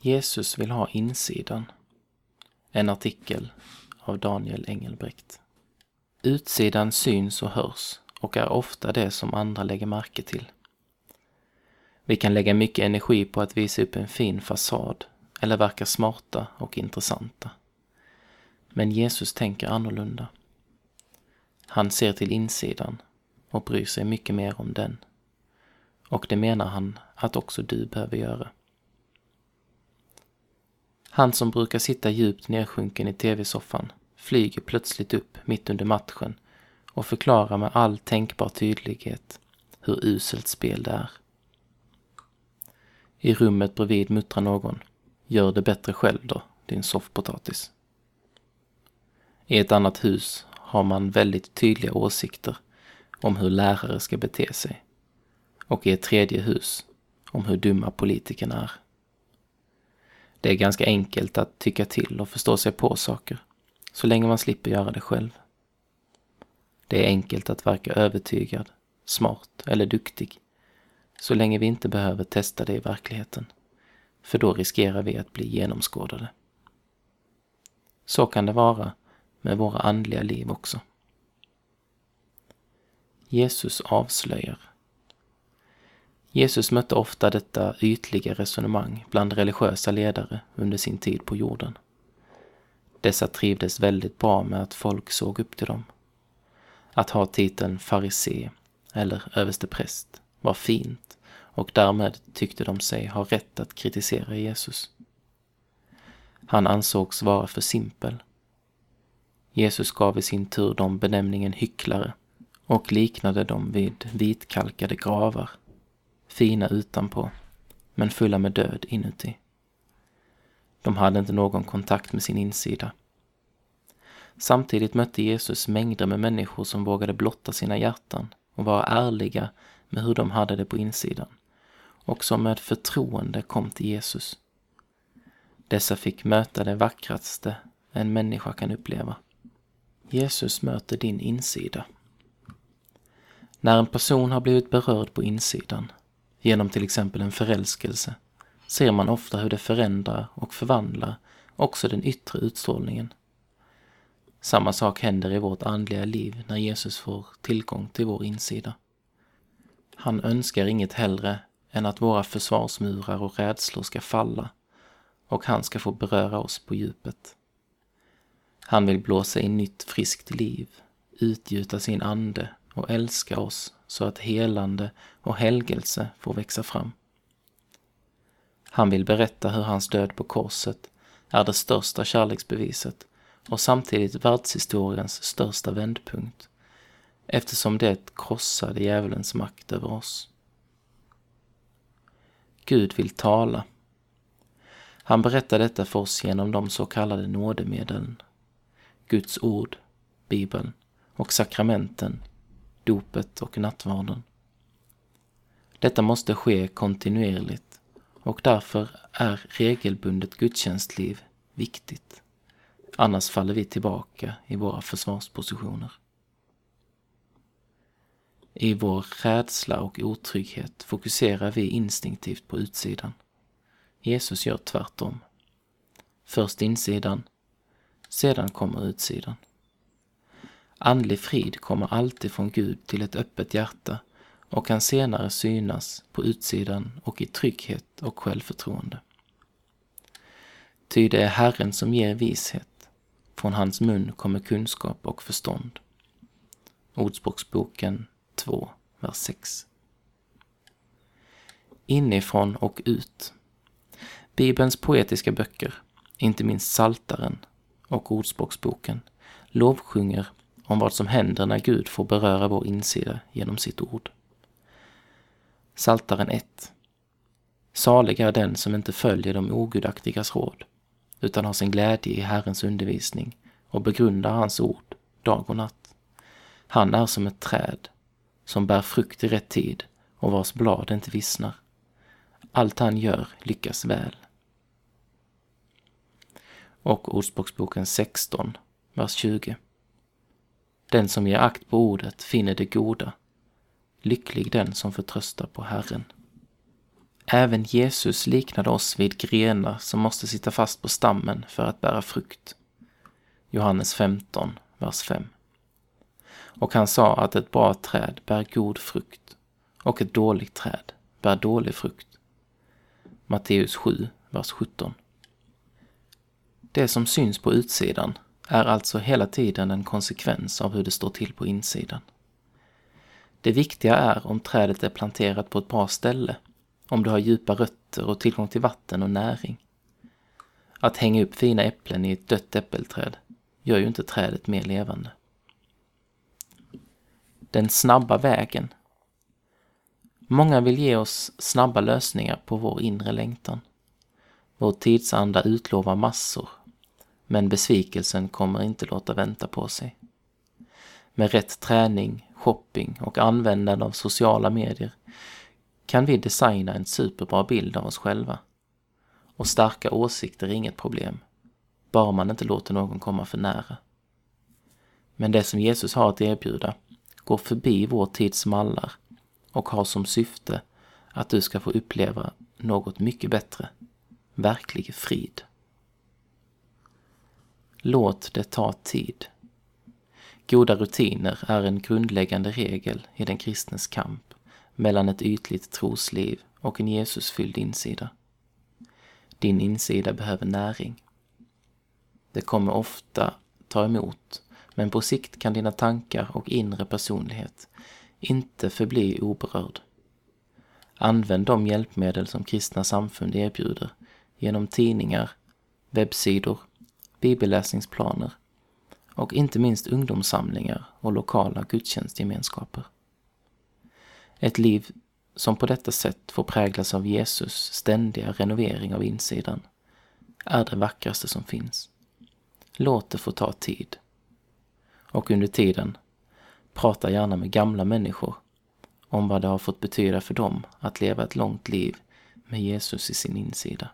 Jesus vill ha insidan. En artikel av Daniel Engelbrekt. Utsidan syns och hörs och är ofta det som andra lägger märke till. Vi kan lägga mycket energi på att visa upp en fin fasad eller verka smarta och intressanta. Men Jesus tänker annorlunda. Han ser till insidan och bryr sig mycket mer om den. Och det menar han att också du behöver göra. Han som brukar sitta djupt nedsjunken i tv-soffan flyger plötsligt upp mitt under matchen och förklarar med all tänkbar tydlighet hur uselt spel det är. I rummet bredvid muttrar någon. Gör det bättre själv då, din soffpotatis. I ett annat hus har man väldigt tydliga åsikter om hur lärare ska bete sig. Och i ett tredje hus om hur dumma politikerna är. Det är ganska enkelt att tycka till och förstå sig på saker, så länge man slipper göra det själv. Det är enkelt att verka övertygad, smart eller duktig, så länge vi inte behöver testa det i verkligheten, för då riskerar vi att bli genomskådade. Så kan det vara med våra andliga liv också. Jesus avslöjar. Jesus mötte ofta detta ytliga resonemang bland religiösa ledare under sin tid på jorden. Dessa trivdes väldigt bra med att folk såg upp till dem. Att ha titeln farisé eller överstepräst var fint och därmed tyckte de sig ha rätt att kritisera Jesus. Han ansågs vara för simpel. Jesus gav i sin tur dem benämningen hycklare och liknade dem vid vitkalkade gravar, fina utanpå, men fulla med död inuti. De hade inte någon kontakt med sin insida. Samtidigt mötte Jesus mängder med människor som vågade blotta sina hjärtan och vara ärliga med hur de hade det på insidan och som med förtroende kom till Jesus. Dessa fick möta det vackraste en människa kan uppleva. Jesus möter din insida. När en person har blivit berörd på insidan, genom till exempel en förälskelse, ser man ofta hur det förändrar och förvandlar också den yttre utstrålningen. Samma sak händer i vårt andliga liv när Jesus får tillgång till vår insida. Han önskar inget hellre än att våra försvarsmurar och rädslor ska falla och han ska få beröra oss på djupet. Han vill blåsa in nytt friskt liv, utgjuta sin ande och älska oss så att helande och helgelse får växa fram. Han vill berätta hur hans död på korset är det största kärleksbeviset och samtidigt världshistoriens största vändpunkt eftersom det krossade djävulens makt över oss. Gud vill tala. Han berättar detta för oss genom de så kallade nådemedlen. Guds ord, Bibeln och sakramenten, dopet och nattvarden. Detta måste ske kontinuerligt och därför är regelbundet gudstjänstliv viktigt. Annars faller vi tillbaka i våra försvarspositioner. I vår rädsla och otrygghet fokuserar vi instinktivt på utsidan. Jesus gör tvärtom. Först insidan, sedan kommer utsidan. Andlig frid kommer alltid från Gud till ett öppet hjärta och kan senare synas på utsidan och i trygghet och självförtroende. Ty det är Herren som ger vishet. Från hans mun kommer kunskap och förstånd. Ordspråksboken 2, vers 6. Inifrån och ut. Bibelns poetiska böcker, inte minst Saltaren och Ordspråksboken, lovsjunger om vad som händer när Gud får beröra vår insida genom sitt ord. Saltaren 1. Salig är den som inte följer de ogudaktigas råd, utan har sin glädje i Herrens undervisning och begrundar hans ord dag och natt. Han är som ett träd som bär frukt i rätt tid och vars blad inte vissnar. Allt han gör lyckas väl. Och Ordspråksboken 16, vers 20. Den som ger akt på ordet finner det goda. Lycklig den som förtröstar på Herren. Även Jesus liknade oss vid grenar som måste sitta fast på stammen för att bära frukt. Johannes 15, vers 5. Och han sa att ett bra träd bär god frukt och ett dåligt träd bär dålig frukt. Matteus 7, vers 17. Det som syns på utsidan är alltså hela tiden en konsekvens av hur det står till på insidan. Det viktiga är om trädet är planterat på ett bra ställe, om det har djupa rötter och tillgång till vatten och näring. Att hänga upp fina äpplen i ett dött äppelträd gör ju inte trädet mer levande. Den snabba vägen. Många vill ge oss snabba lösningar på vår inre längtan. Vår tidsanda utlovar massor, men besvikelsen kommer inte låta vänta på sig. Med rätt träning, shopping och användande av sociala medier kan vi designa en superbra bild av oss själva. Och starka åsikter är inget problem, bara man inte låter någon komma för nära. Men det som Jesus har att erbjuda går förbi vår tids mallar och har som syfte att du ska få uppleva något mycket bättre, verklig frid. Låt det ta tid. Goda rutiner är en grundläggande regel i den kristnes kamp mellan ett ytligt trosliv och en Jesusfylld insida. Din insida behöver näring. Det kommer ofta ta emot, men på sikt kan dina tankar och inre personlighet inte förbli oberörd. Använd de hjälpmedel som kristna samfund erbjuder genom tidningar, webbsidor, bibelläsningsplaner och inte minst ungdomssamlingar och lokala gudstjänstgemenskaper. Ett liv som på detta sätt får präglas av Jesus ständiga renovering av insidan är det vackraste som finns. Låt det få ta tid. Och under tiden, prata gärna med gamla människor om vad det har fått betyda för dem att leva ett långt liv med Jesus i sin insida.